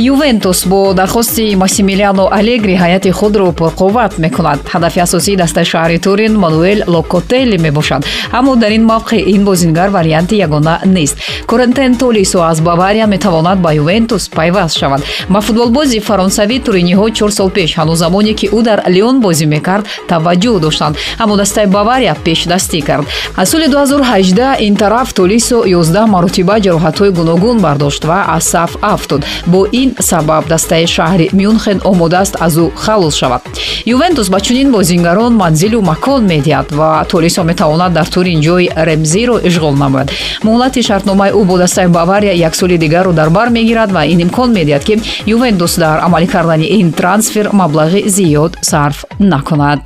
ювентус бо дархости массимилиано алегри ҳайати худро пурқувват мекунад. Ҳадафи асосии дастаи шаҳри турин мануэл локотели мебошад. Аммо дар ин мавқеъ ин бозингар варианти ягона нест. Корентен толисо аз бавария метавонад ба ювентус пайваст шавад. Ба футболбози фаронсавӣ туриниҳо чор сол пеш ҳанӯз замоне ки ӯ дар леон бозӣ мекард таваҷҷӯҳ доштанд. Аммо дастаи бавария пешдастӣ кард. Аз соли 2018 ин тараф толисо 11 маротиба ҷароҳатҳои гуногун бардошт ва аз саф афтод бо ин ин сабаб дастаи шаҳри мюнхен омодааст аз ӯ халос шавад. Ювентус ба чунин бозингарон манзилу макон медиҳад ва толисо метавонад дар турин ҷои ремзиро ишғол намояд. Муҳлати шартномаи ӯ бо дастаи бавария як соли дигарро дар бар мегирад ва ин имкон медиҳад ки ювентус дар амалӣ кардани ин трансфер маблағи зиёд сарф накунад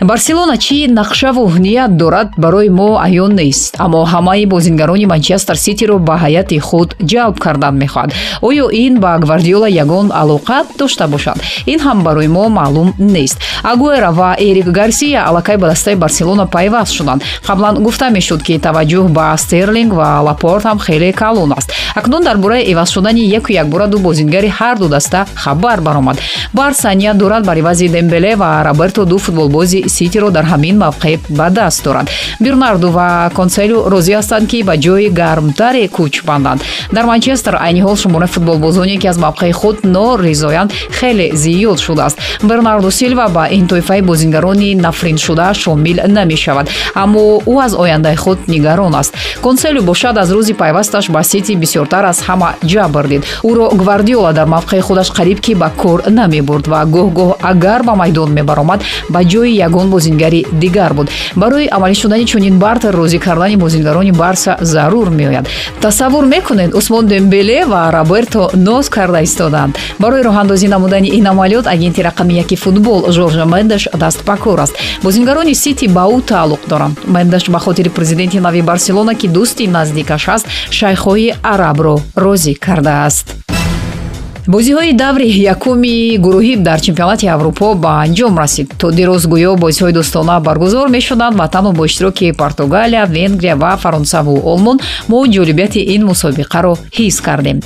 барселона чӣ нақшаву ният дорад барои мо аён нест аммо ҳамаи бозингарони манчестер ситиро ба ҳайати худ ҷалб кардан мехоҳад. Оё ин ба гвардиола ягон алоқа дошта бошад. Ин ҳам барои мо маълум нест. Агуэра ва эрик гарсия аллакай ба дастаи барселона пайваст шуданд. Қаблан гуфта мешуд ки таваҷҷӯҳ ба стерлинг ва лапорт ҳам хеле калон аст. Акнун дар бораи эваз шудани яку якбора ду бозингари ҳарду даста хабар баромад. Барса ният дорад бар ивази дембеле ва роберто ду футболбози ситиро дар ҳамин мавқеъ ба даст доранд бернарду ва конселю розӣ ҳастанд ки ба ҷои гармтаре кӯч банданд дар манчестер айни ҳол шумораи футболбозоне ки аз мавқеи худ норизоянд хеле зиёд шудааст. Бернарду силва ба ин тоифаи бозингарони нафриншуда шомил намешавад аммо ӯ аз ояндаи худ нигарон аст. Конселю бошад аз рӯзи пайвасташ ба сити бисёртар аз ҳама ҷабр дид. Ӯро гвардиола дар мавқеи худаш қариб ки ба кор намебурд ва гоҳ-гоҳ агар ба майдон мебаромад ба ҷои ягон бозингари дигар буд. Барои амалӣ шудани чунин бартер розӣ кардани бозингарони барса зарур меояд. Тасаввур мекунед усмон дембеле ва роберто ноз карда истоданд барои роҳандозӣ намудани ин амалиёт агенти рақами яки футбол жоржа мендеш даст ба кор аст. Бозингарони сити ба ӯ тааллуқ доранд. Мендеш ба хотири президенти нави барселона ки дӯсти наздикаш аст шайхҳои арабро розӣ кардааст бозиҳои даври якуми гурӯҳӣ дар чемпионати аврупо ба анҷом расид. То дирӯз гӯё бозиҳои дӯстона баргузор мешуданд ва танҳо бо иштироки португалия венгрия ва фаронсаву олмон мо ҷолибияти ин мусобиқаро ҳис кардем.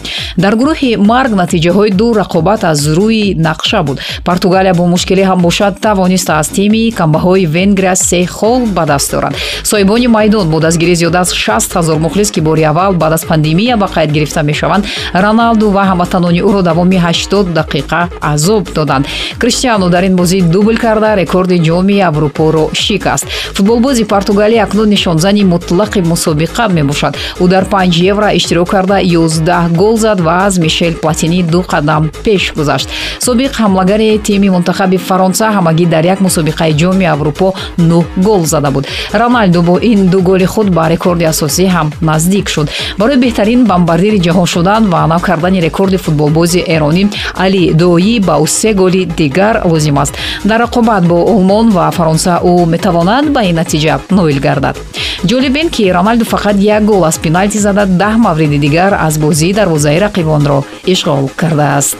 Дар гурӯҳи марг натиҷаҳои ду рақобат аз рӯи нақша буд. Португалия бо мушкиле ҳам бошад тавониста аз тими камбаҳои венгрия се хол ба даст дорад. Соҳибони майдон бо дастгирии зиёда аз шаст ҳазор мухлис ки бори аввал баъд аз пандемия ба қайд гирифта мешаванд роналду ва ҳамватанони ӯро давоми 80 дақиқа азоб доданд. Криштиану дар ин бозӣ дубл карда рекорди ҷоми аврупоро шикаст. Футболбози португалия акнун нишонзани мутлақи мусобиқа мебошад. Ӯ дар 5 евро иштирок карда 11 гол зад ва аз мишел платини ду қадам пеш гузашт. Собиқ ҳамлагари тими мунтахаби фаронса ҳамагӣ дар як мусобиқаи ҷоми аврупо 9 гол зада буд. Роналду бо ин ду голи худ ба рекорди асосӣ ҳам наздик шуд. Барои беҳтарин бамбардири ҷаҳон шудан ва нав кардани рекорди футболбози эронӣ али доӣ ба ӯ се голи дигар лозим аст. Дар рақобат бо олмон ва фаронса ӯ метавонад ба ин натиҷа ноил гардад. Ҷолиб ин ки роналду фақат як гол аз пеналти зада даҳ мавриди дигар аз бозии дарвозаи рақибонро ишғол кардааст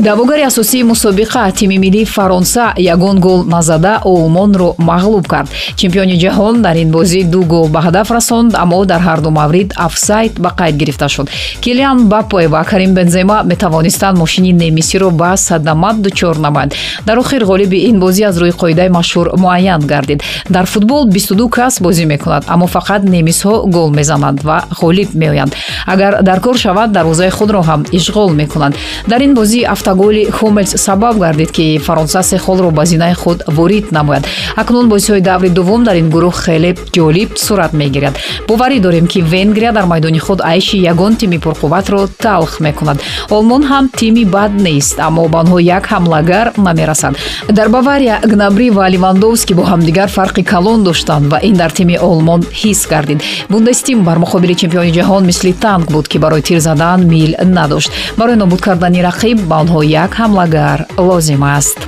даъвогари асосии мусобиқа тими миллии фаронса ягон гол назада олмонро мағлуб кард. Чемпиони ҷаҳон дар ин бозӣ ду гол ба ҳадаф расонд аммо дар ҳарду маврид афсайд ба қайд гирифта шуд. Килиан бапоe ва карим бензема метавонистанд мошини немисиро ба садама дучор намоянд дар охир ғолиби ин бозӣ аз рӯи қоидаи машҳур муайян гардид. Дар футбол бистуду кас бозӣ мекунад аммо фақат немисҳо гол мезананд ва ғолиб меоянд. Агар дар кор шавад дарвозаи худро ҳам ишғол мекунанд дар ин бозӣ автоголи хумелс сабаб гардид ки фаронса се холро ба зинаи худ ворид намояд. Акнун бозиҳои даври дуввум дар ин гурӯҳ хеле ҷолиб сурат мегирад боварӣ дорем ки венгрия дар майдони худ айши ягон тими пурқувватро талх мекунад. Олмон ҳам тими бад нест аммо ба онҳо як ҳамлагар намерасад. Дар бавария гнабри ва ливандовски бо ҳамдигар фарқи калон доштанд ва ин дар тими олмон ҳис гардид. Бундестим бар муқобили чемпиони ҷаҳон мисли танк буд ки барои тир задан мил надошт. Барои нобуд кардани рақиб ба онҳо як ҳамлагар лозим аст.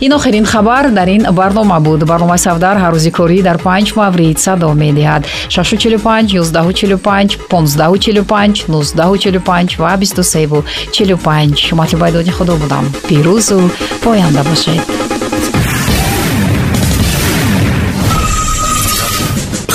Ин охирин хабар дар ин барнома буд. Барномаи савдар ҳаррӯзи корӣ дар панҷ маврид садо медиҳад. 645 145 1545 1945 ва 2345 матлубайдоди худо будам. Пирӯзу поянда бошед